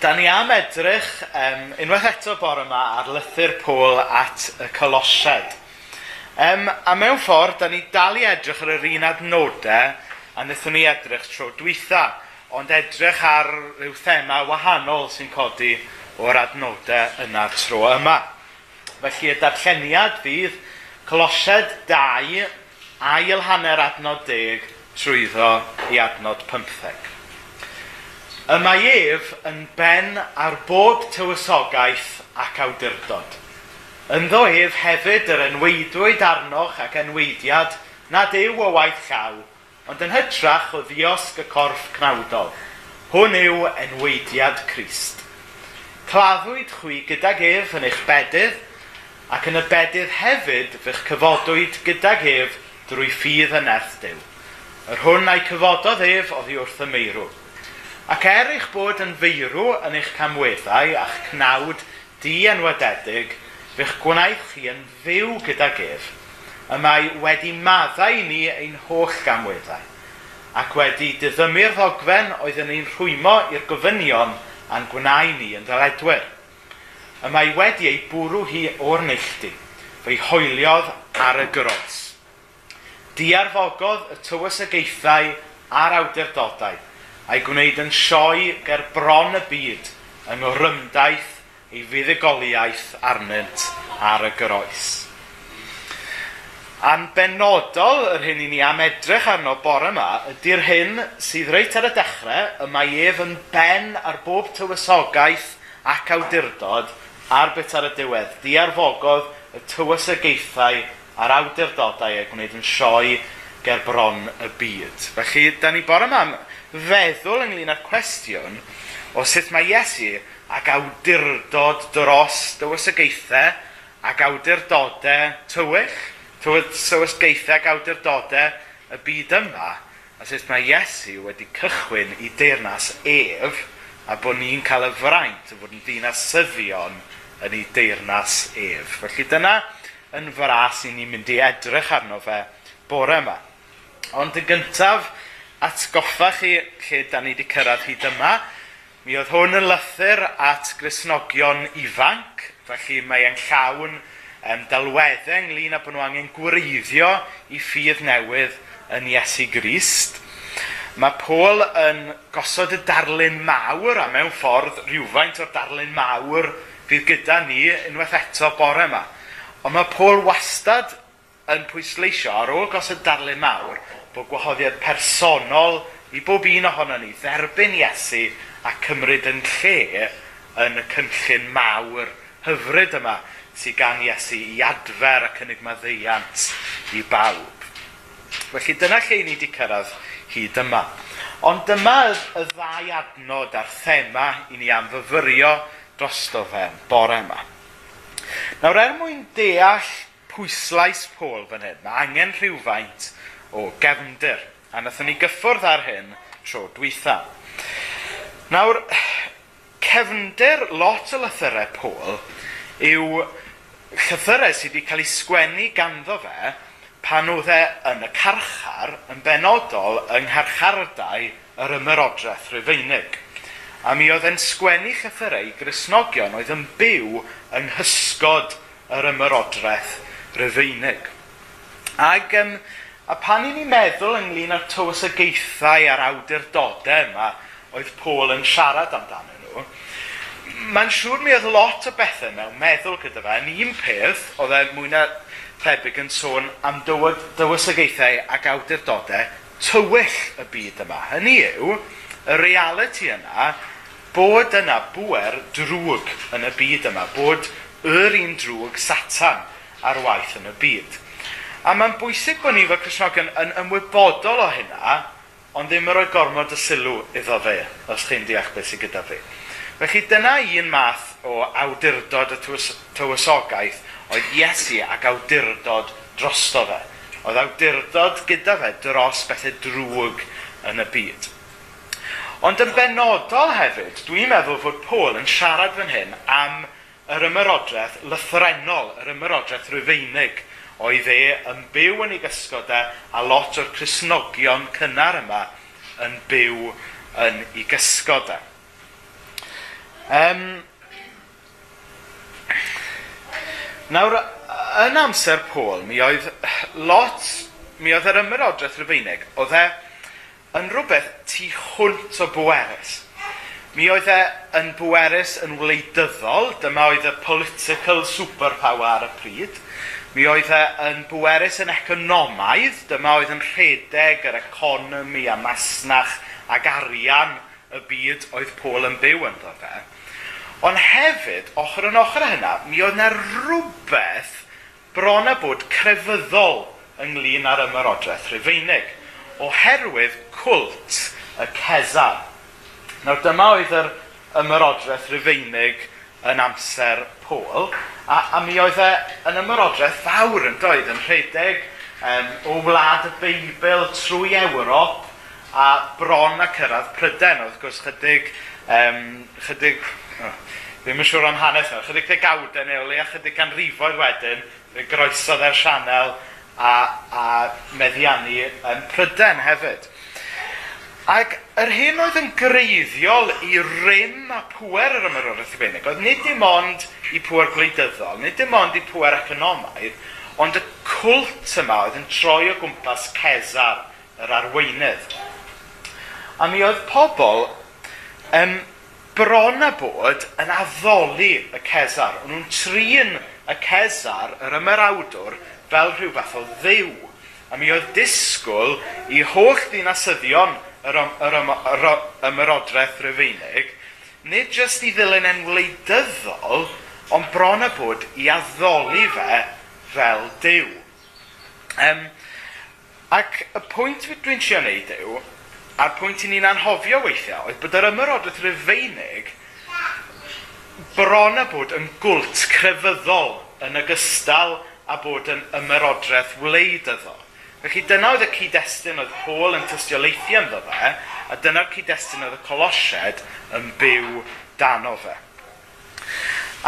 Da ni am edrych um, unwaith eto bore yma ar lythyr Pôl at y Colosied. Um, a mewn ffordd, da ni dal i edrych ar yr un adnodau a wnaethon ni edrych tro dwytha, ond edrych ar ryw thema wahanol sy'n codi o'r adnodau yna tro yma. Felly y darlleniad fydd Colosied 2, ail hanner adnod 10 trwyddo i adnod 15. Y mae ef yn ben ar bob tywysogaeth ac awdurdod. Ynddo ef hefyd yr enweidwyd arnoch ac enweidiad nad yw o waith llaw, ond yn hytrach o ddiosg y corff cnawdol. Hwn yw enweidiad Crist. Claddwyd chwi gydag ef yn eich bedydd, ac yn y bedydd hefyd fe'ch cyfodwyd gydag ef drwy ffydd yn erth Yr hwn a'i cyfododd ef oddi wrth y meirw. Ac er eich bod yn feirw yn eich camweddau a'ch cnawd dienwededig, fe'ch gwnaeth chi yn fyw gyda ef, y mae wedi maddau ni ein holl gamweddau, ac wedi diddymu'r ddogfen oedd yn ein rhwymo i'r gofynion a'n gwnau ni yn ddyledwyr. Y mae wedi ei bwrw hi o'r neilltu, fe'i hoeliodd ar y gros. Diarfogodd y tywys y geithau a'r awdurdodau, a'i gwneud yn sioe ger bron y byd yng ngorymdaith ei fuddugoliaeth arnynt ar y groes. A'n benodol yr hyn i ni am edrych arno bore yma ydy'r hyn sydd reit ar y dechrau y mae ef yn ben ar bob tywysogaeth ac awdurdod ar beth ar y diwedd. Di arfogodd y tywysogaethau a'r awdurdodau a gwneud yn sioi ger bron y byd. Felly, da ni bore yma feddwl ynglyn â'r cwestiwn o sut mae Iesu ac awdurdod dros dywysogaethau ac awdurdodau tywych, tywyd sywysgaethau ac awdurdodau y byd yma, a sut mae Iesu wedi cychwyn i deyrnas ef a bod ni'n cael y fraint o fod yn ddinas syfion yn ei deyrnas ef. Felly dyna yn fras i ni'n mynd i edrych arno fe bore yma. Ond y gyntaf, atgoffa chi lle da ni wedi cyrraedd hyd yma. Mi oedd hwn yn lythyr at grisnogion ifanc, felly mae e'n llawn um, dalweddau ynglyn â bod nhw angen gwreiddio i ffydd newydd yn Iesu Grist. Mae Paul yn gosod y darlun mawr, a mewn ffordd rhywfaint o'r darlun mawr fydd gyda ni unwaith eto bore yma. Ond mae Paul wastad yn pwysleisio ar ôl gosod darlun mawr, bod gwahoddiad personol i bob un ohono ni dderbyn Iesu a cymryd yn lle yn y cynllun mawr hyfryd yma sydd gan Iesu i adfer ac yn ygma ddeiant i bawb. Felly dyna lle ni wedi cyrraedd hyd yma. Ond dyma y ddau adnod a'r thema i ni am fyfyrio drosto fe'n bore yma. Nawr er mwyn deall pwyslais Pôl fan hyn, mae angen rhywfaint o gefndir. A wnaethon ni gyffwrdd ar hyn tro dwytha. Nawr, cefndir lot o lythyrau Pôl yw llythyrau sydd wedi cael ei sgwennu ganddo fe pan oedd e yn y carchar yn benodol yng ngharchardau yr ymerodraeth rhyfeinig. A mi oedd e'n sgwennu llythyrau i grisnogion oedd yn byw yng nghysgod yr ymerodraeth rhyfeinig. Ac um, A pan i ni meddwl ynglyn â'r tywysogaethau a'r awdurdodau yma oedd Paul yn siarad amdano nhw, mae'n siŵr mi oedd lot o bethau mewn meddwl gyda fe. Yn un peth, oedd e mwy na thebyg yn sôn am dywod, dywysogaethau ac awdurdodau tywyll y byd yma. Hynny yw, y reality yna, bod yna bwer drwg yn y byd yma, bod yr un drwg satan ar waith yn y byd. A mae'n bwysig bod ni fel Cresnogion yn ymwybodol o hynna, ond ddim yn rhoi gormod y sylw iddo fe, os chi'n deall beth sydd gyda fi. Felly dyna un math o awdurdod y tywysogaeth oedd Iesu ac awdurdod drosto fe. Oedd awdurdod gyda fe dros bethau drwg yn y byd. Ond yn benodol hefyd, dwi'n meddwl fod Paul yn siarad fan hyn am yr ymerodraeth lythrenol, yr ymerodraeth rhyfeinig oedd e yn byw yn ei gysgoda e, a lot o'r Cresnogion cynnar yma yn byw yn ei gysgoda. Um, e. nawr, yn amser Pôl, mi oedd lot, mi oedd yr ymyrodraeth Rufeinig, oedd e yn rhywbeth tu hwnt o bwerus. Mi oedd e yn bwerus yn wleidyddol, dyma oedd y political superpower ar y pryd, Mi oedd e yn bwerus yn economaidd, dyma oedd yn rhedeg yr economi a masnach ac arian y byd oedd Paul yn byw yn dod e. Ond hefyd, ochr yn ochr hynna, mi oedd yna rhywbeth bron a bod crefyddol ynglyn â'r ymerodraeth Rhufeinig, oherwydd cwlt y Cesar. Nawr dyma oedd yr ymerodraeth Rhufeinig yn amser Pôl, a, a mi oedd e yn ymyrodraeth fawr yn doedd yn rhedeg um, o wlad y Beibl trwy Ewrop a bron a cyrraedd Pryden, wrth gwrs chydig, um, chydig oh, ddim yn siŵr am hanes nawr, chydig degawden eoli a chydig ganrifoedd wedyn, fe groesodd e'r sianel a, a meddiannu yn Pryden hefyd. Ac yr hyn oedd yn greiddiol i rym a pwer yr ymyrwyr ethbenig, oedd nid dim ond i pwer gwleidyddol, nid dim ond i pwer economaidd, ond y cwlt yma oedd yn troi o gwmpas Cesar, yr arweinydd. A mi oedd pobl um, bron a bod yn addoli y Cesar. O'n nhw'n trin y Cesar, yr ymyrawdwr, fel rhyw fath o ddiw. A mi oedd disgwyl i holl ddinasyddion yr, yr, yr, yr ymerodraeth Rufeinig, nid jyst i ddilyn yn wleidyddol, ond bron a bod i addoli fe fel Dyw. Um, ac y pwynt dwi'n siarad wneud yw, a'r pwynt i ni'n anhofio weithiau, oedd bod yr ymyrodraeth Rufeinig bron a bod yn gwlt crefyddol yn ogystal a bod yn ymyrodraeth wleidyddol. Felly dyna oedd y cyd-destun oedd Paul yn tystiolaethu ynddo fe, a dyna'r cyd-destun oedd y colosied yn byw dan o fe.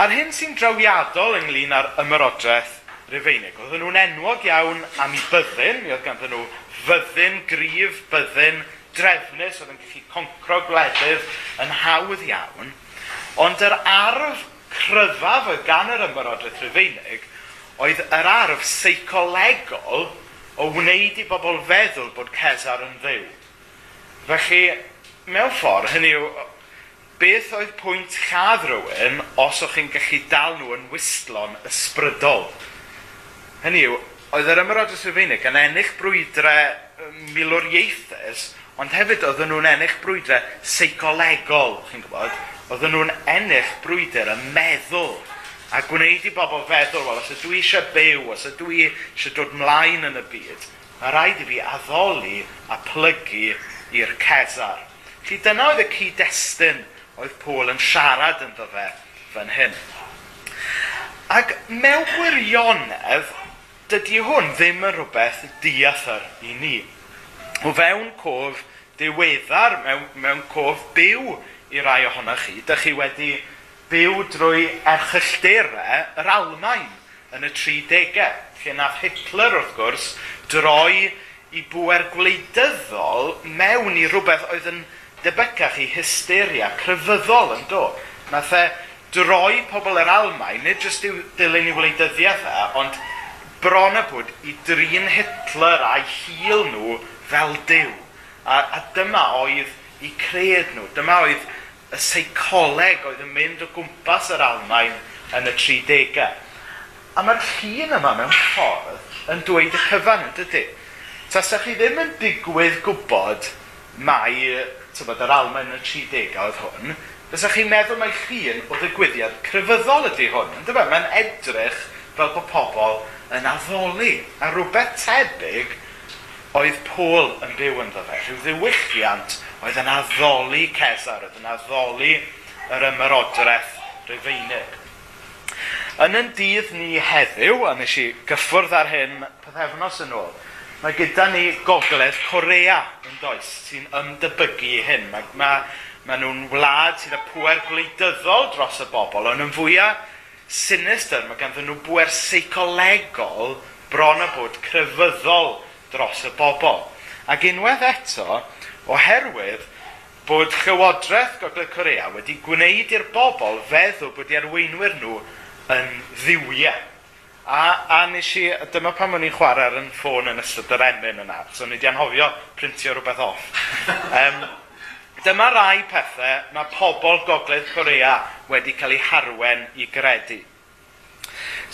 A'r hyn sy'n drawiadol ynglyn â'r ymyrodraeth Rufeinig. oedd nhw'n enwog iawn am ei byddin, mi oedd ganddyn nhw fyddin, grif, byddin, drefnus, oedd yn gallu concro gwledydd yn hawdd iawn. Ond yr arf cryfaf oedd gan yr ymyrodraeth Rufeinig oedd yr arf seicolegol o wneud i bobl feddwl bod Cesar yn ddiw. Felly, mewn ffordd, hynny yw, beth oedd pwynt lladd rhywun os o'ch chi'n gallu dal nhw yn wistlon ysbrydol? Hynny yw, oedd yr ymyrod y yn ennill brwydrau milwriaethus, ond hefyd oedd nhw'n ennill brwydrau seicolegol, chi'n gwybod? Oedd nhw'n ennill brwydr y meddwl A gwneud i bobl feddwl, wel, os ydw i eisiau byw, os ydw i eisiau dod mlaen yn y byd, mae rhaid i fi addoli a plygu i'r cesar. Felly dyna oedd y cyd-destun oedd Pôl yn siarad yn fe fan hyn. Ac mewn gwirionedd, dydy hwn ddim yn rhywbeth diathyr i ni. O fewn cof diweddar, mewn, mewn cof byw i rai ohonoch chi, dych chi wedi byw drwy erchyllderau yr Almain yn y 30au, lle nath Hitler wrth gwrs droi i bwer gwleidyddol mewn i rhywbeth oedd yn debycach i hysteria cryfyddol yn do. Nath e droi pobl yr Almain, nid jyst i'w dilyn i wleidyddiaeth e, ond bron y bwyd i drin Hitler a'i hil nhw fel diw. A, a dyma oedd i cred nhw, dyma oedd y seicoleg oedd yn mynd o gwmpas yr Almain yn y 30au. A mae'r llun yma mewn ffordd yn dweud y cyfan, dydy. Tasach chi ddim yn digwydd gwybod mai tybod, yr Almain yn y 30au oedd hwn, fysa chi'n meddwl mai llun o ddigwyddiad crefyddol ydy hwn, ynddo fe? Mae'n edrych fel bod pobl yn addoli. A rhywbeth tebyg oedd Pôl yn byw yn fe, rhyw ddiwylliant oedd yn addoli Cesar, oedd yn addoli yr ymyrodraeth Rufeinig. Yn yn dydd ni heddiw, a nes i gyffwrdd ar hyn pethefnos yn ôl, mae gyda ni gogledd Corea yn does sy'n ymdebygu hyn. Mae, mae, mae nhw'n wlad sydd â pwer gwleidyddol dros y bobl, ond yn fwyaf sinister, mae ganddyn nhw bwer seicolegol bron a bod crefyddol dros y bobl. Ac unwaith eto, oherwydd bod Llywodraeth Gogledd Corea wedi gwneud i'r bobl feddwl bod i arweinwyr nhw yn ddiwiau. A, a nes i, dyma pan o'n i'n chwarae ar yn ffôn yn ystod yr emyn yna, so ni di anhofio printio rhywbeth off. um, dyma rai pethau mae pobl Gogledd Corea wedi cael eu harwen i gredu.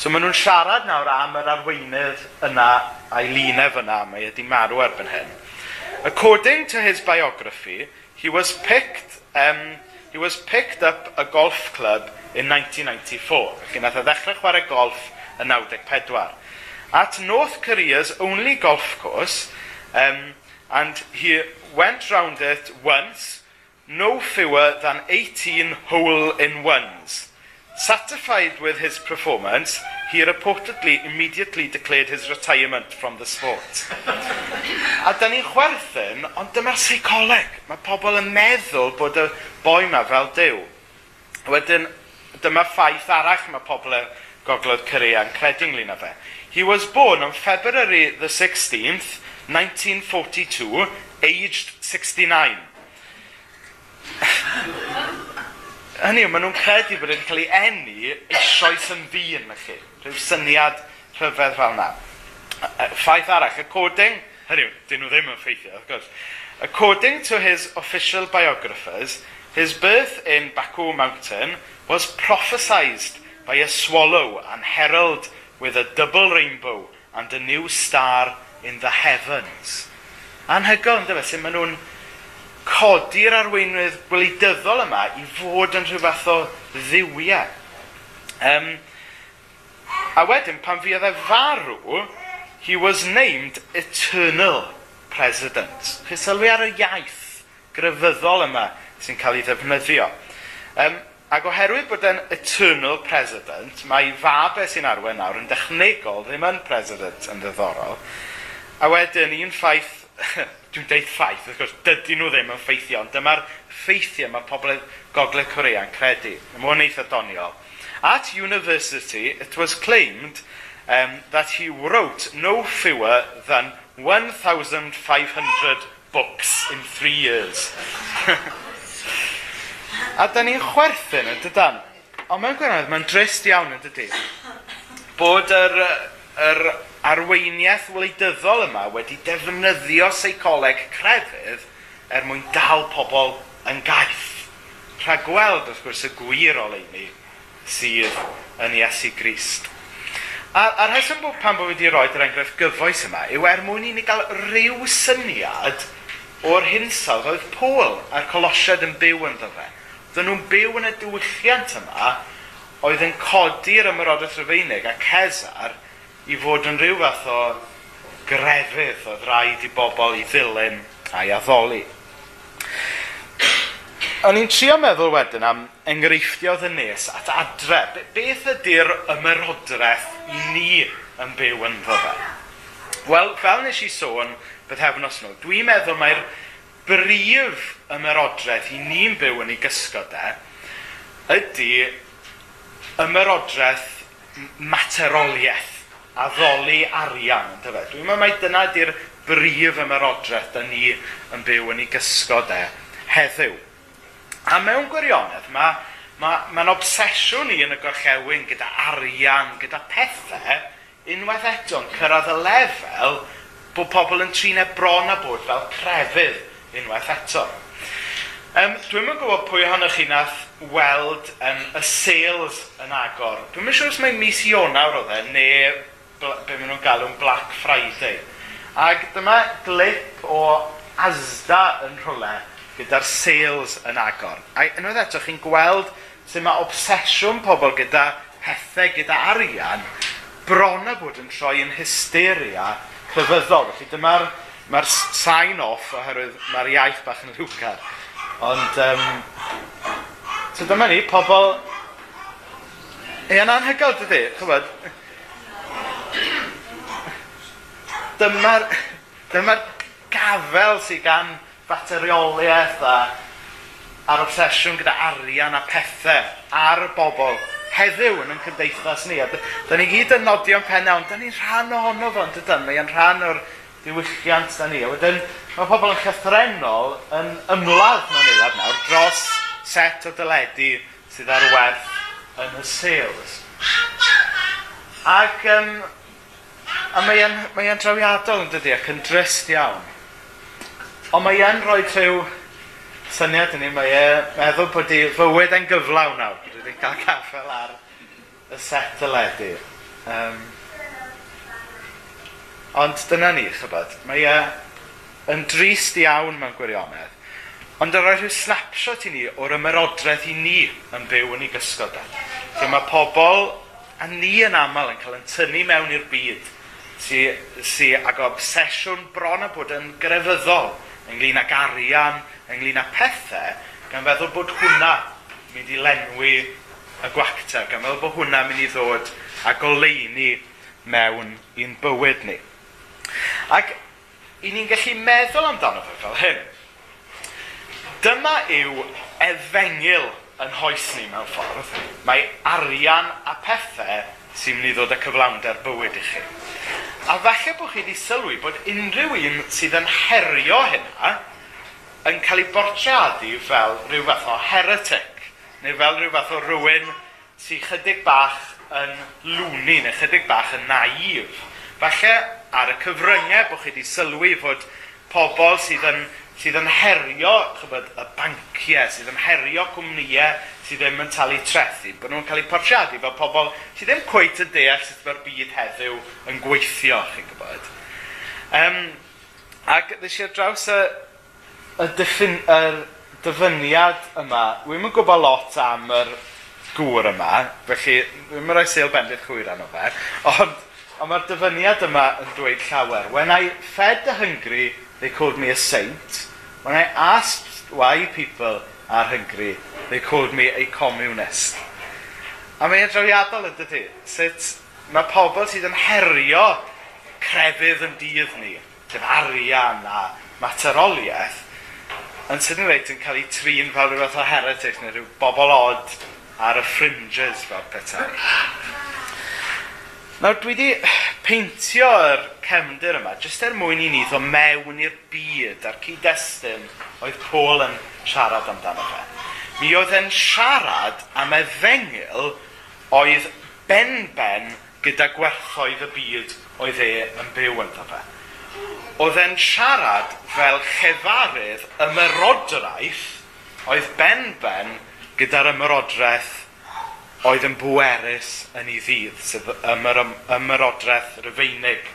So maen nhw'n siarad nawr am yr arweinydd yna a'i lunef yna, mae wedi marw erbyn hyn. According to his biography, he was picked, um, he was picked up a golf club in 1994. Felly nath o ddechrau chwarae golf yn 94. At North Korea's only golf course, um, and he went round it once, no fewer than 18 hole-in-ones. Satisfied with his performance, he reportedly immediately declared his retirement from the sport. a da ni'n chwerthin, ond dyma'r seicoleg. Mae pobl yn meddwl bod y boi ma fel dew. Wedyn, dyma ffaith arall mae pobl yn gogledd Cyria yn credu ynglyn â fe. He was born on February the 16th, 1942, aged 69 hynny yw, maen nhw'n credu bod wedi cael ei enni eisoes yn ddyn na chi. Rhyw syniad rhyfedd fel yna. Ffaith arall, according, hynny yw, dyn nhw ddim yn ffeithio, of course. According to his official biographers, his birth in Baku Mountain was prophesied by a swallow and heralded with a double rainbow and a new star in the heavens. Anhygoel, ynddo fe, sy'n maen nhw'n codi'r arweinwydd gwleidyddol yma i fod yn rhywbeth o ddiwiau. Um, a wedyn, pan fuodd e farw, he was named Eternal President. Chi sylwi ar y iaith gryfyddol yma sy'n cael ei ddefnyddio. Um, ac oherwydd bod e'n Eternal President, mae ei fab e sy'n arwen nawr yn dechnegol ddim yn President yn ddiddorol. A wedyn, un ffaith dwi'n deud ffaith, wrth gwrs, dydyn nhw ddim yn ffeithio, ond Dyma'r ffeithiau mae pobl Gogledd yn credu. Mae o'n eitha doniol. At university, it was claimed um, that he wrote no fewer than 1,500 books in three years. a da ni'n chwerthin yn dydan. Ond mewn gwirionedd, mae'n drist iawn yn dydy. Bod yr er, yr arweiniaeth wleidyddol yma wedi defnyddio seicoleg crefydd er mwyn dal pobl yn gaeth. Rhag gweld, wrth gwrs, y gwir oleini sydd yn Iesu Grist. A, a rheswm bod pan bod wedi rhoi yr enghraifft gyfoes yma yw er mwyn i ni gael rhyw syniad o'r hinsawdd oedd Pôl a'r Colosiad yn byw ynddo fe. Dyn nhw'n byw yn y diwylliant yma oedd yn codi'r ymyrodaeth Rufeinig a Cesar – i fod yn rhyw fath o grefydd oedd rhaid i bobl i ddilyn a'i addoli. O'n i'n trio meddwl wedyn am enghreifftiau oedd y nes at adre. Beth ydy'r ymyrodraeth i ni yn byw yn fe? Wel, fel nes i sôn bydd hefn os nhw, dwi'n meddwl mae'r brif ymyrodraeth i ni'n byw yn ei gysgod e, ydy ymyrodraeth materoliaeth addoli arian, yn tyfe. Dwi'n meddwl mai dyna ydy'r brif ymerodraeth da ni yn byw yn ei gysgod e heddiw. A mewn gwirionedd, mae mae'n ma, ma obsesiwn ni yn y gorchewin gyda arian, gyda pethau, unwaith eto'n cyrraedd y lefel bod pobl yn trinau e bron a bod fel crefydd unwaith eto. Um, dwi'n mynd gwybod pwy ohonoch chi nath weld um, y sales yn agor. Dwi'n mynd siŵr os mae mis Ionawr oedd e, neu be maen nhw'n galw'n Black Friday. Ac dyma glip o Asda yn rhywle gyda'r sales yn agor. A unwaith eto, chi'n gweld sut mae obsesiwn pobl gyda pethau, gyda arian, bron a bod yn troi yn hysteria clyfyddol. Felly dyma'r mae'r sign off oherwydd mae'r iaith bach yn lwcar. Ond, um, so dyma ni, pobl... Ie, yn anhygoel dydy, chybod, dyma'r dyma gafel sydd gan faterioliaeth a a'r obsesiwn gyda arian a pethau ar y bobl heddiw yn yn cymdeithas ni. A da ni gyd yn nodio'n ond da ni'n rhan ohono fo, ond ydyn, mae'n rhan o'r diwylliant da ni. A wedyn, mae pobl yn llythrenol yn ymladd mewn eilad nawr dros set o dyledu sydd ar werth yn y sales. Ac um, A mae e'n mae drawiadol yn dydi ac yn drist iawn. Ond mae e'n rhoi rhyw syniad yn ni, mae e meddwl bod i fywyd yn gyflawn nawr. Dwi wedi cael caffel ar y set y ledu. Um, ond dyna ni, chybod. Mae e yn drist iawn mewn gwirionedd. Ond yr oedd rhyw snapshot i ni o'r ymerodraeth i ni yn byw yn ei gysgod. E. Lle mae pobl a ni yn aml yn cael yn tynnu mewn i'r byd sy, sy ag obsesiwn bron a bod yn grefyddol ynglyn ag arian, ynglyn â pethau, gan feddwl bod hwnna mynd i lenwi y gwacta, gan feddwl bod hwnna mynd i ddod a goleini mewn i'n bywyd ni. Ac i ni'n gallu meddwl amdano fe fel hyn. Dyma yw efengil yn hoes ni mewn ffordd. Mae arian a pethau sy'n mynd i ddod â cyflawnder bywyd i chi. A falle bod chi wedi sylwi bod unrhyw un sydd yn herio hynna yn cael ei bortreadu fel rhyw fath o heretic, neu fel rhyw fath o rhywun sy'n chydig bach yn lwni neu chydig bach yn naif. Falle ar y cyfryngau bod chi wedi sylwi fod pobl sydd yn sydd yn herio chybod, y banciau, sydd yn herio cwmnïau sydd ddim yn talu trethu, bod nhw'n cael eu porsiadu fel pobl sydd ddim cweith yn deall sut mae'r byd heddiw yn gweithio, chi'n gwybod. Um, ac ddys i ar draws y, y, diffyn, y dyfyniad yma, wy'n yn gwybod lot am yr gŵr yma, felly wy'n rhoi seil bendith chwyr anno fe, ond, ond mae'r dyfyniad yma yn dweud llawer. When I fed the hungry, They called me a saint. When I asked why people are hungry, they called me a communist. A mae'n drawiadol yn dydy, sut mae pobl sydd yn herio crefydd yn dydd ni, sef arian a materoliaeth, yn sydyn reit yn cael ei trin fel rhywbeth o heretics neu rhyw bobl od ar y fringes fel petai. Nawr dwi wedi peintio'r cefndir yma jyst er mwyn i ni ddo mewn i'r byd a'r cyd-destun oedd Paul yn siarad amdano fe. Mi oedd e'n siarad am efengil oedd ben-ben gyda gwerthoedd y byd oedd e yn byw yn fe. Oedd e'n siarad fel chefarydd ymerodraeth oedd ben-ben gyda'r ymerodraeth oedd yn bwerus yn ei ddydd, sef ymyr, ymyrodraeth Rufeinig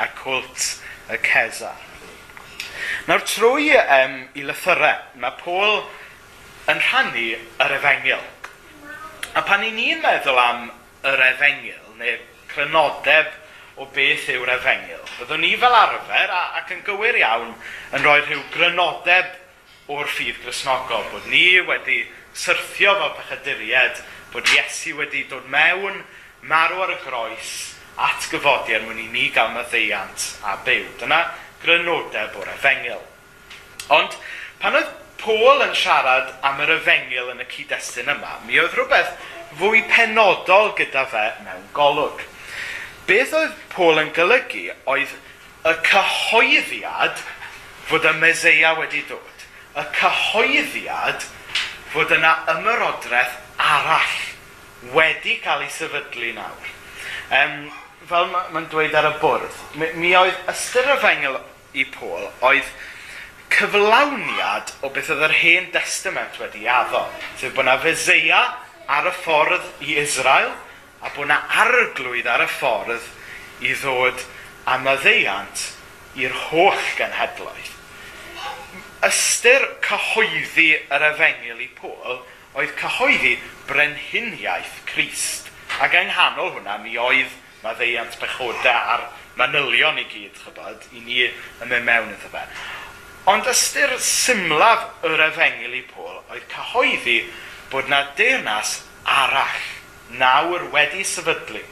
a cwlt y Cesar. Nawr trwy um, i lythyrau, mae Paul yn rhannu yr efengil. A pan i ni'n meddwl am yr efengil, neu crynodeb o beth yw'r efengil, byddwn ni fel arfer a, ac yn gywir iawn yn rhoi rhyw grynodeb o'r ffydd grisnogol, bod ni wedi syrthio fel pechaduried bod Iesu wedi dod mewn, marw ar y groes, at gyfodion er mwyn i ni gael maddeiant a byw. Dyna grynodeb o'r efengil. Ond pan oedd Paul yn siarad am yr efengil yn y cyd-destun yma, mi oedd rhywbeth fwy penodol gyda fe mewn golwg. Beth oedd Paul yn golygu oedd y cyhoeddiad fod y meseia wedi dod. Y cyhoeddiad fod yna ymyrodraeth arall wedi cael ei sefydlu nawr. Um, fel mae'n ma dweud ar y bwrdd, mi, mi oedd ystyr y fengel i Paul oedd cyflawniad o beth oedd yr hen testament wedi addo. Sef bod yna feseia ar y ffordd i Israel a bod yna arglwydd ar y ffordd i ddod am y ddeiant i'r holl genhedloedd. Ystyr cyhoeddi yr efengil i Pôl oedd cyhoeddi brenhiniaeth Crist. Ac yng nghanol hwnna mi oedd maddeiant bechoda a'r manylion i gyd, chybod, i ni yn mynd mewn iddo fe. Ond ystyr symlaf yr efengil i Pôl oedd cyhoeddi bod na deyrnas arall nawr wedi sefydlu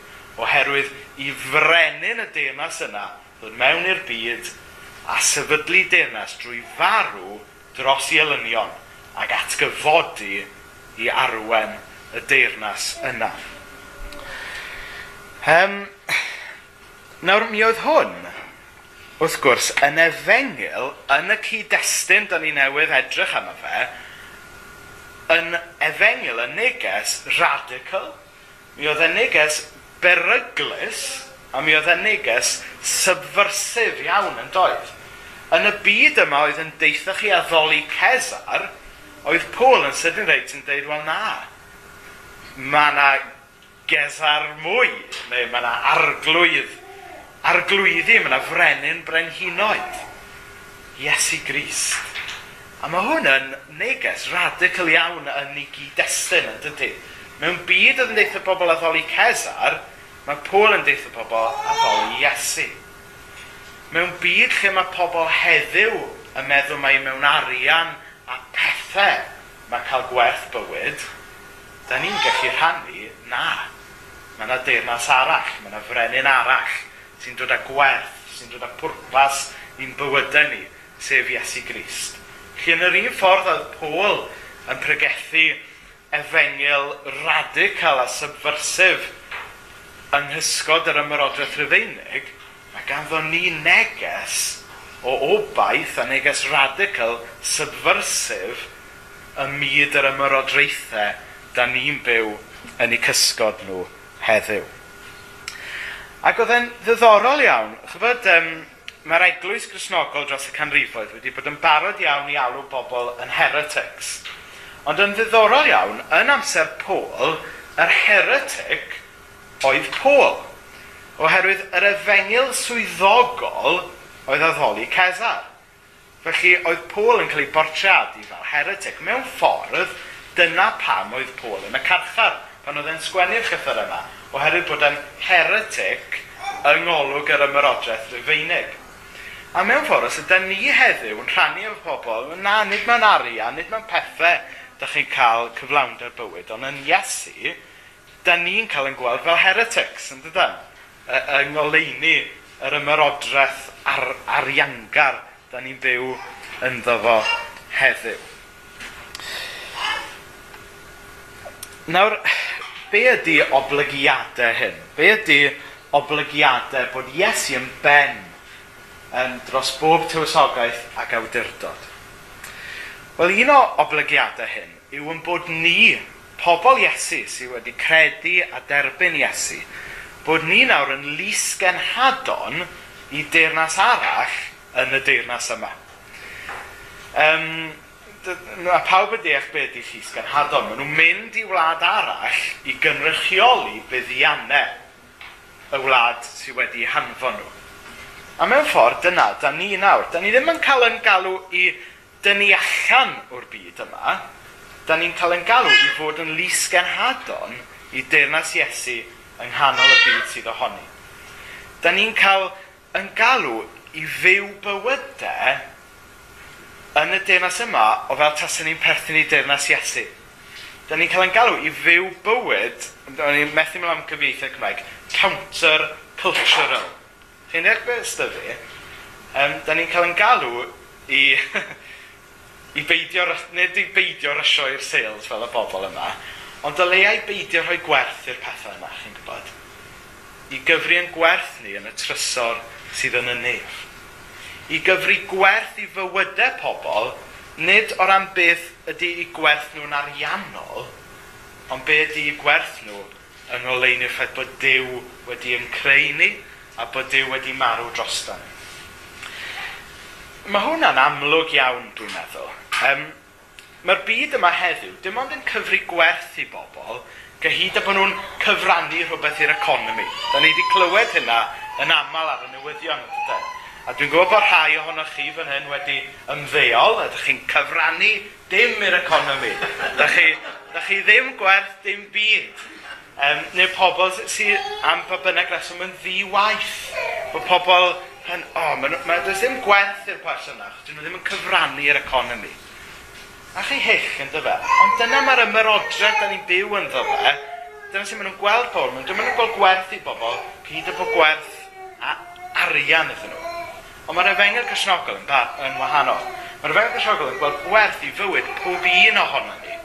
oherwydd i frenin y deyrnas yna ddod mewn i'r byd a sefydlu deyrnas drwy farw dros i elynion ac atgyfodi i arwen y deyrnas yna. Um, nawr, mi oedd hwn, wrth gwrs, yn efengil, yn y cyd-destun da ni newydd edrych am fe, yn efengil, y neges radical, mi oedd y neges beryglus, a mi oedd y neges subversif iawn yn doedd. Yn y byd yma oedd yn deitha chi addoli Cesar, Oedd Paul yn sydyn reit yn dweud, wel na, mae yna gesar mwy, neu mae yna arglwydd, arglwyddi, mae yna frenin brenhinoedd. Iesu Grist. A mae hwn yn neges radical iawn yn ei gyd-destun, yn dydy. Mewn byd oedd yn deitha pobl a ddoli Cesar, mae Paul yn deitha pobl a ddoli Iesu. Mewn byd lle mae pobl heddiw yn meddwl mai mewn arian a pethau mae cael gwerth bywyd, da ni'n gallu rhannu na. Mae yna deyrnas arall, mae yna frenin arall sy'n dod â gwerth, sy'n dod â pwrpas i'n bywydau ni, sef Iesu Grist. Chi yn yr un ffordd oedd Pôl yn pregethu efengil radical a subversif yng nghysgod yr ymyrodraeth rhyfeinig, mae ganddo ni neges o obaith a neges radical, subversif, y myd yr ymyrodraethau da ni'n byw yn eu cysgod nhw heddiw. Ac oedd e'n ddiddorol iawn. chyfod, um, mae'r eglwys grisnogol dros y canrifoedd wedi bod yn barod iawn i alw bobl yn heretics. Ond yn ddiddorol iawn, yn amser Pôl, yr heretic oedd Pôl. Oherwydd yr efengil swyddogol oedd addoli Cesar. Felly oedd Paul yn cael ei bortreadu fel heretic. Mewn ffordd, dyna pam oedd Paul yn y carchar pan oedd e'n sgwennu'r llyfr yma, oherwydd bod e'n heretic yng ngolwg yr ymyrodraeth rufeinig. A mewn ffordd, os ydy ni heddiw yn rhannu efo pobl, na, nid mae'n arian, nid mae'n pethau dych chi'n cael cyflawnder bywyd, ond yn Iesu, da ni'n cael yn gweld fel heretics, yn dydyn? Yng ngoleini yr ymerodraeth ar, ariangar da ni'n byw ynddo fo heddiw. Nawr, be ydy oblygiadau hyn? Be ydy oblygiadau bod Iesu yn ben yn dros bob tywysogaeth ac awdurdod? Wel, un o oblygiadau hyn yw yn bod ni, pobl Iesu sydd wedi credu a derbyn Iesu, bod ni nawr yn lys genhadon i deyrnas arall yn y deyrnas yma. Um, a pawb y deall beth ydy llys genhadon. Maen nhw'n mynd i wlad arall i gynrychioli buddiannau y wlad sydd wedi hanfon nhw. A mewn ffordd dyna, da ni nawr. Da ni ddim yn cael yn galw i dynnu allan o'r byd yma. Da ni'n cael yn galw i fod yn lys genhadon i deyrnas Iesu yng nghanol y byd sydd ohoni. Da ni'n cael yn galw i fyw bywydau yn y deyrnas yma o fel tasyn ni'n perthyn i deyrnas Iesu. Da ni'n cael yn galw i fyw bywyd, da ni'n methu mewn am cyfieithiau Cymraeg, counter-cultural. Chi'n deall beth ystyfu? Um, da ni'n cael yn galw i, i beidio, nid i beidio rysio i'r sales fel y bobl yma, Ond dyleiau beidio rhoi gwerth i'r pethau yma, chi'n gwybod. I gyfru yn gwerth ni yn y trysor sydd yn y nef. I gyfru gwerth i fywydau pobl, nid o ran beth ydy i gwerth nhw'n ariannol, ond beth ydy i gwerth nhw yng ngolein ffaith bod Dyw wedi yn creu ni a bod Dyw wedi marw dros ni. Mae hwnna'n amlwg iawn, dwi'n meddwl. Um, Mae'r byd yma heddiw dim ond yn cyfri gwerth i bobl, gyhyd a bod nhw'n cyfrannu rhywbeth i'r economi. Da ni wedi clywed hynna yn aml ar y newyddion, ydych A dwi'n gwybod bod rhai ohonoch chi fan hyn wedi ymddeol, a ydych chi'n cyfrannu dim i'r economi. Da chi, da chi ddim gwerth dim byd. Um, neu pobl sydd am pa bynnag reswm yn ddiwaith. Bod pobl yn, o, oh, mae ma, ma, does ddim gwerth i'r person yna, dyn nhw ddim yn cyfrannu i'r economi a chi hyll yn dyfa. Ond dyna mae'r ymerodredd da ni'n byw yn ddefa. Dyna sy'n maen nhw'n gweld pobl. Dyma nhw'n gweld gwerth i bobl, cyd y bod gwerth a arian iddyn nhw. Ond mae'r efengel cysnogol yn, yn wahanol. Mae'r efengel cysnogol yn gweld gwerth i fywyd pob un ohono ni.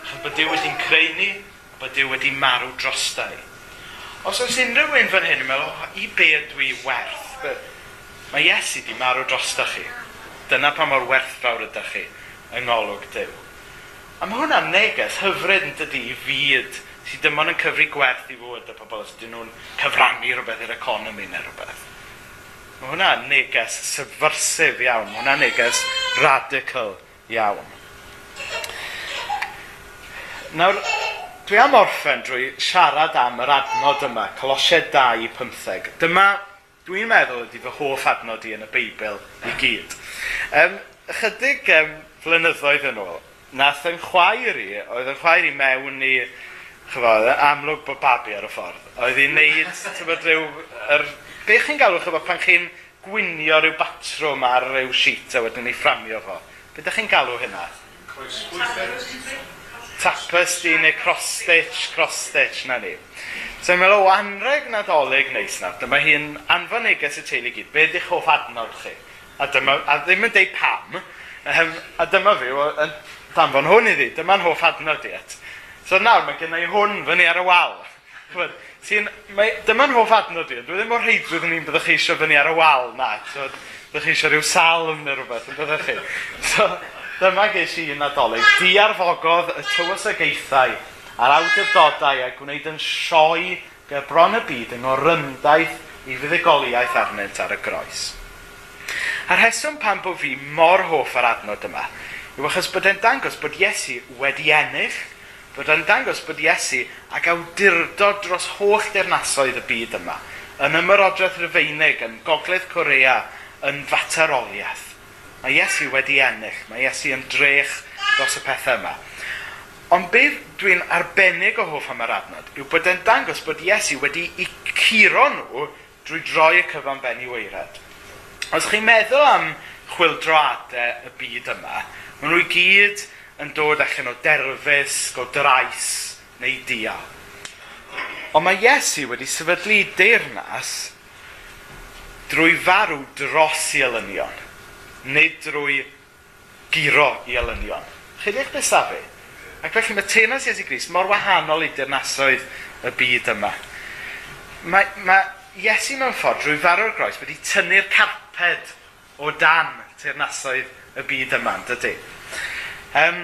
Achos bod Dyw wedi'n creu ni, a bod Dyw wedi marw drosta ni. Os oes unrhyw un fan hyn yn meddwl, oh, i be ydw i werth? Mae Iesu di marw drosta chi. Dyna pa mor werthfawr ydych chi yng ngolwg Dyw. A mae hwnna'n neges hyfryd yn dydi i fyd sydd dim ond yn cyfri gwerth i fod y pobl os ydyn nhw'n cyfrannu rhywbeth i'r economi neu rhywbeth. Mae hwnna'n neges subversif iawn, mae hwnna'n neges radical iawn. Nawr, dwi am orffen drwy siarad am yr adnod yma, Colosiau 2, 15. Dyma, dwi'n meddwl, ydy fy hoff adnod i yn y Beibl i gyd. Um, chydig um, flynyddoedd yn ôl, nath yn chwaer i, oedd yn chwaer i mewn i, chyfod, amlwg bod babi ar y ffordd. Oedd hi'n neud, tyfod, rhyw, er, be chi'n galw, chyfod, pan chi'n gwynio rhyw batrwm ar rhyw sheet a wedyn ei fframio fo. Be da chi'n galw hynna? Tapestry neu cross-stitch, cross-stitch na ni. So i'n meddwl, o anreg nadolig neis na, dyma hi'n anfon neges y teulu gyd, be ydych hoff adnod chi? A, dyma, a ddim yn deud pam, Um, a dyma fi yn danfon hwn iddi. Dyma'n hoff adnod i et. So nawr mae gen i hwn fyny ar y wal. Sy'n, dyma'n hoff adnod i. Dwi ddim o'r heidwydd yn un byddwch chi eisiau fyny ar y wal na. So, byddwch chi eisiau rhyw salm neu rhywbeth yn byddwch chi. So, dyma geis i un adolyg. Di arfogodd y tywysogaethau a'r awdurdodau a gwneud yn sioi bron y byd yng ngoryndaeth i fuddugoliaeth arnynt ar y groes. A'r rheswm pan bod fi mor hoff ar adnod yma yw achos bod e'n dangos bod Iesu wedi ennill, bod e'n dangos bod Iesu ac awdurdod dros holl dernasoedd y byd yma, yn ymyrodraeth Rufeinig, yn Gogledd Corea, yn fateroliaeth. Mae Iesu wedi ennill, mae Iesu yn drech dros y pethau yma. Ond beth dwi'n arbennig o hoff am yr adnod yw bod e'n dangos bod Iesu wedi i curo nhw drwy droi y cyfan ben i wairad. Os chi'n meddwl am chwildroadau y byd yma, maen nhw i gyd yn dod allan o derfysg, o drais neu dia. Ond mae Iesu wedi sefydlu deyrnas drwy farw dros i elynion, nid drwy giro i elynion. Chi'n eich besafu? Ac felly mae teyrnas Iesu Gris mor wahanol i deyrnasoedd y byd yma. Mae, mae Iesu mewn ffordd drwy farw'r groes wedi tynnu'r carpet moped o dan teirnasoedd y byd yma, dydy. Um,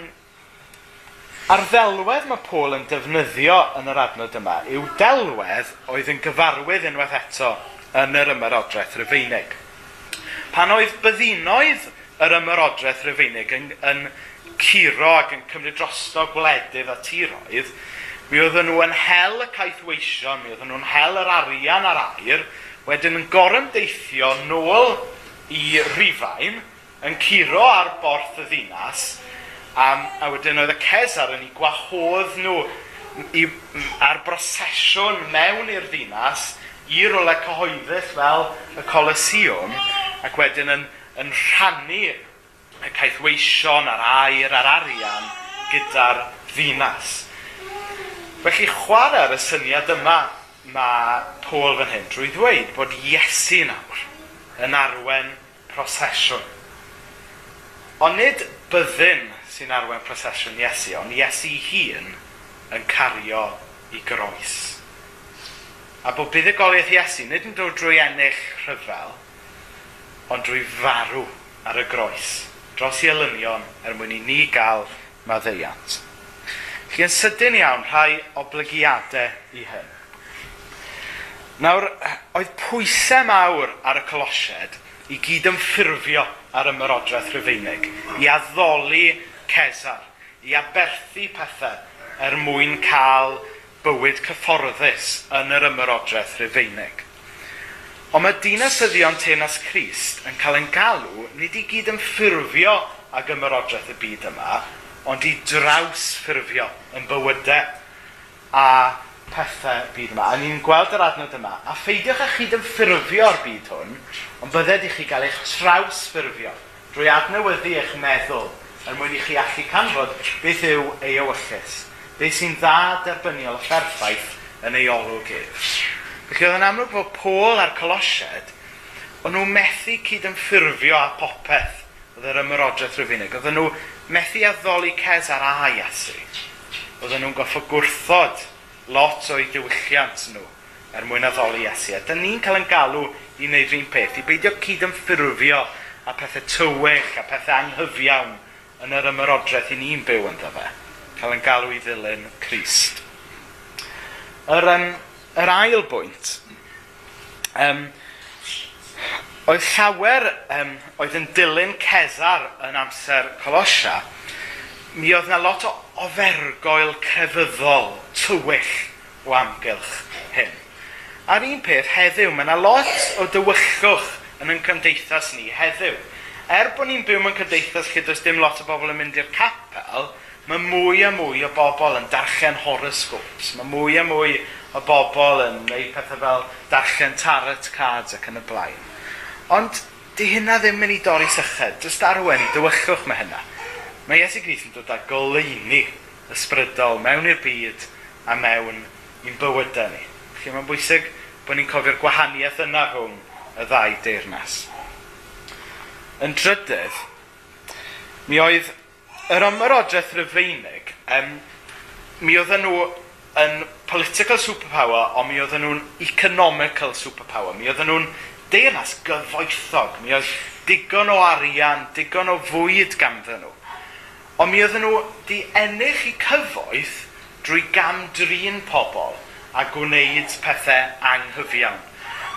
a'r ddelwedd mae Paul yn defnyddio yn yr adnod yma yw delwedd oedd yn gyfarwydd unwaith eto yn yr ymerodraeth Rufeinig. Pan oedd byddinoedd yr ymerodraeth Rufeinig yn, yn curo ac yn cymryd drosto gwledydd a tiroedd, mi oedden nhw yn hel y caethweision, mi oedden nhw'n hel yr arian ar air, wedyn yn goron deithio nôl i Rifain, yn curo ar borth y ddinas, um, a wedyn oedd y Cesar yn ei gwahodd nhw i, ar brosesiwn mewn i'r ddinas, i rola cyhoeddus fel y Colosseum, ac wedyn yn, yn rhannu y caethweision a'r air a'r arian gyda'r ddinas. Felly chwarae ar y syniad yma mae Paul fan hyn drwy ddweud bod Iesu nawr yn arwen prosesiwn. Ond nid byddin sy'n arwen prosesiwn Iesu, ond Iesu hun yn cario i groes. A bod buddigoliaeth Iesu nid yn dod drwy ennill rhyfel, ond drwy farw ar y groes, dros i elynion er mwyn i ni gael maddeiant. Chi yn sydyn iawn rhai oblygiadau i hyn. Nawr, oedd pwysau mawr ar y colosied i gyd yn ffurfio ar ymyrodraeth Rhyfeinig, i addoli Cesar, i aberthu pethau er mwyn cael bywyd cyfforddus yn yr ymyrodraeth Rhyfeinig. Ond mae dinasyddion Tenas Crist yn cael ein galw nid i gyd yn ffurfio ag ymyrodraeth y byd yma, ond i draws ffurfio yn bywydau a pethau byd yma, a ni'n gweld yr adnod yma, a pheidiwch â chyd yn ffurfio'r byd hwn, ond bydded i chi gael eich traws ffurfio drwy adnewyddu eich meddwl er mwyn i chi allu canfod beth yw ei ewyllus, beth sy'n dda derbyniol a pherffaith yn ei olwg olwgydd. Felly oedd yn amlwg fod Pôl a'r Colosied, o'n nhw methu cyd yn ffurfio a popeth oedd yr ymyrodraeth rhyfinig. Oedden nhw methu addoli ces ar a Iesu. Oedden nhw'n goffo gwrthod lot o'i diwylliant nhw er mwyn addoli Iesu. A dyn ni'n cael yn galw i wneud un peth, i beidio cyd yn ffurfio a pethau tywyll a pethau anghyfiawn yn yr ymyrodraeth i ni'n byw ynddo fe. Cael yn galw i ddilyn Christ. Yr, um, yr ail bwynt, um, oedd llawer um, oedd yn dilyn Cesar yn amser Colosia, mi oedd yna lot o ofergoel crefyddol tywyll o amgylch hyn. A'r un peth heddiw, mae yna lot o dywyllwch yn yn cymdeithas ni heddiw. Er bod ni'n byw mewn cymdeithas lle does dim lot o bobl yn mynd i'r capel, mae mwy a mwy o bobl yn darllen horoscopes. Mae mwy a mwy o bobl yn gwneud pethau fel darllen tarot cards ac yn y blaen. Ond di hynna ddim yn ei dorri sychyd. Dys darwen, dywyllwch mae hynna. Mae Iesu Grist yn dod â goleini ysbrydol mewn i'r byd a mewn i'n bywydau ni. Felly mae'n bwysig bod ni'n cofio'r gwahaniaeth yna rhwng y ddau deyrnas. Yn drydydd, mi oedd yr ymyrodraeth Rufeinig, um, mi oedden nhw yn political superpower, ond mi oedden nhw'n economical superpower. Mi oedden nhw'n deyrnas gyfoethog. Mi oedd digon o arian, digon o fwyd ganddyn nhw. Ond mi oedden nhw di ennill i cyfoeth drwy gamdrin pobl a gwneud pethau anghyfiawn.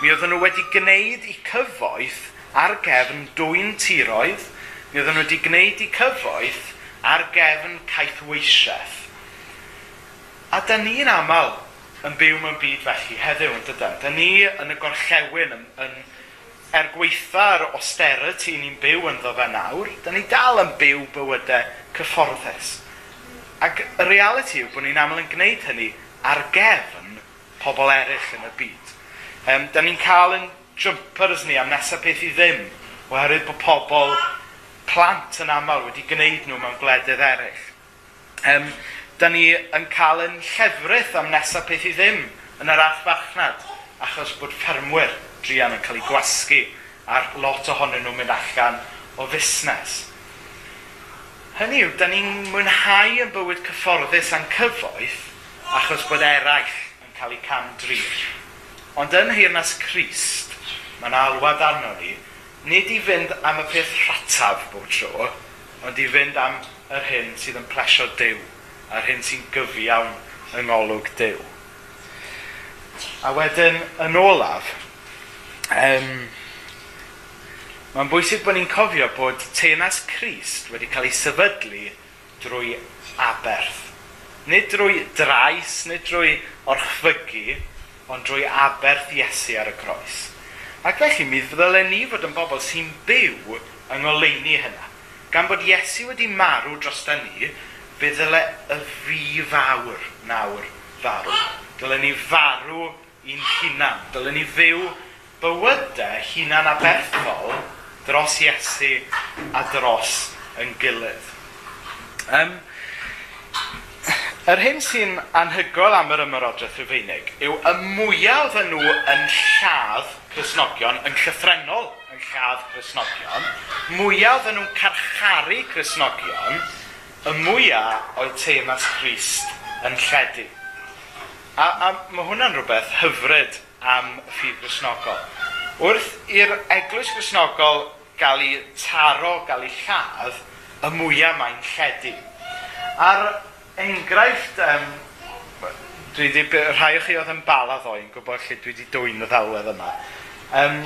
Mi oedden nhw wedi gwneud i cyfoeth ar gefn dwy'n tiroedd, mi oedden nhw wedi gwneud i cyfoeth ar gefn caethweisiaeth. A da ni'n aml yn byw mewn byd felly heddiw yn dydyn. Da ni yn y gorllewin yn, yn er gweitha'r austerity ni'n byw ynddo fe nawr, da ni dal yn byw bywydau cyfforddus. Ac y reality yw bod ni'n aml yn gwneud hynny ar gefn pobl eraill yn y byd. Um, da ni'n cael yn jumpers ni am nesaf beth i ddim, oherwydd bod pobl plant yn aml wedi gwneud nhw mewn gwledydd eraill. Um, da ni yn cael yn llefrith am nesaf beth i ddim yn yr arth achos bod ffermwyr druan yn cael ei gwasgu a'r lot ohonyn nhw'n mynd allan o fusnes. Hynny yw, da ni'n mwynhau yn bywyd cyfforddus a'n cyfoeth achos bod eraill yn cael ei cam drif. Ond yn hirnas Crist, mae'n alwad arno ni, nid i fynd am y peth rhataf bob tro, ond i fynd am yr hyn sydd yn plesio Dyw, a'r hyn sy'n gyfiawn yng ngolwg Dyw. A wedyn, yn olaf, Um, Mae'n bwysig bod ni'n cofio bod tenas Crist wedi cael ei sefydlu drwy aberth. Nid drwy drais, nid drwy orchfygu, ond drwy aberth Iesu ar y groes. Ac felly mi ddylen ni fod yn bobl sy'n byw yng ngoleini hynna. Gan bod Iesu wedi marw dros da ni, fe ddyle y fi fawr nawr farw. Dylen ni farw i'n hunan. Dylen ni fyw bywydau hunan aberthol dros Iesu a dros yn gilydd. Um, yr hyn sy'n anhygoel am yr ymyrodraeth Rufeinig yw y mwyaf oedden nhw yn lladd Cresnogion, yn llythrenol yn lladd Cresnogion, mwyaf oedden nhw'n carcharu Cresnogion, y mwyaf oedd teimlas Christ yn lledu. A, a mae hwnna'n rhywbeth hyfryd am ffydd grisnogol. Wrth i'r eglwys grisnogol gael ei taro, gael ei lladd, y mwyaf mae'n lledu. A'r enghraifft, um, dwi di, rhai o chi oedd yn bala o, gwybod lle dwi wedi dwy'n y ddalwedd yma. Um,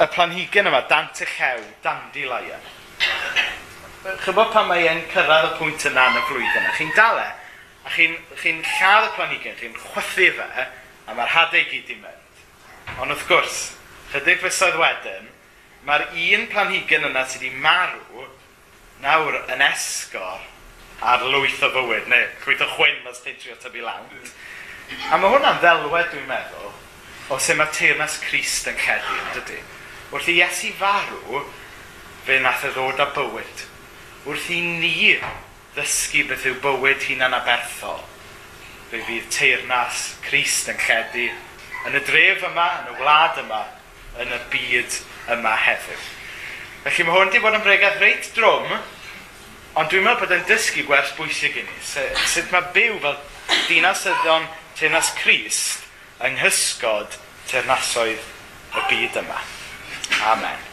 y planhigyn yma, dant y chew, dandi laia. Chybod pan mae e'n cyrraedd y pwynt yna yn y flwyddyn yna, chi'n dale, a chi'n e, chi lladd y planhigyn, chi'n chwythu fe, a mae'r hadau gyd i mynd. Ond wrth gwrs, chydig fysoedd wedyn, mae'r un planhigyn yna sydd wedi marw nawr yn esgor ar lwyth o fywyd, neu llwyth o chwyn os ti'n trio tyfu lawnt. A mae hwnna'n ddelwed, dwi'n meddwl, o sut mae teirnas Crist yn cedi, yn dydy. Wrth i Iesu farw, fe nath y ddod â bywyd. Wrth i ni ddysgu beth yw bywyd hunan aberthol, fe fydd teirnas Christ yn lledu yn y dref yma, yn y wlad yma, yn y byd yma hefyd. Felly mae hwn wedi bod yn bregaeth reit drwm, ond dwi'n meddwl bod yn dysgu gwers bwysig i ni. Sut mae byw fel dinasyddion teirnas Christ yng nghysgod teirnasoedd y byd yma. Amen.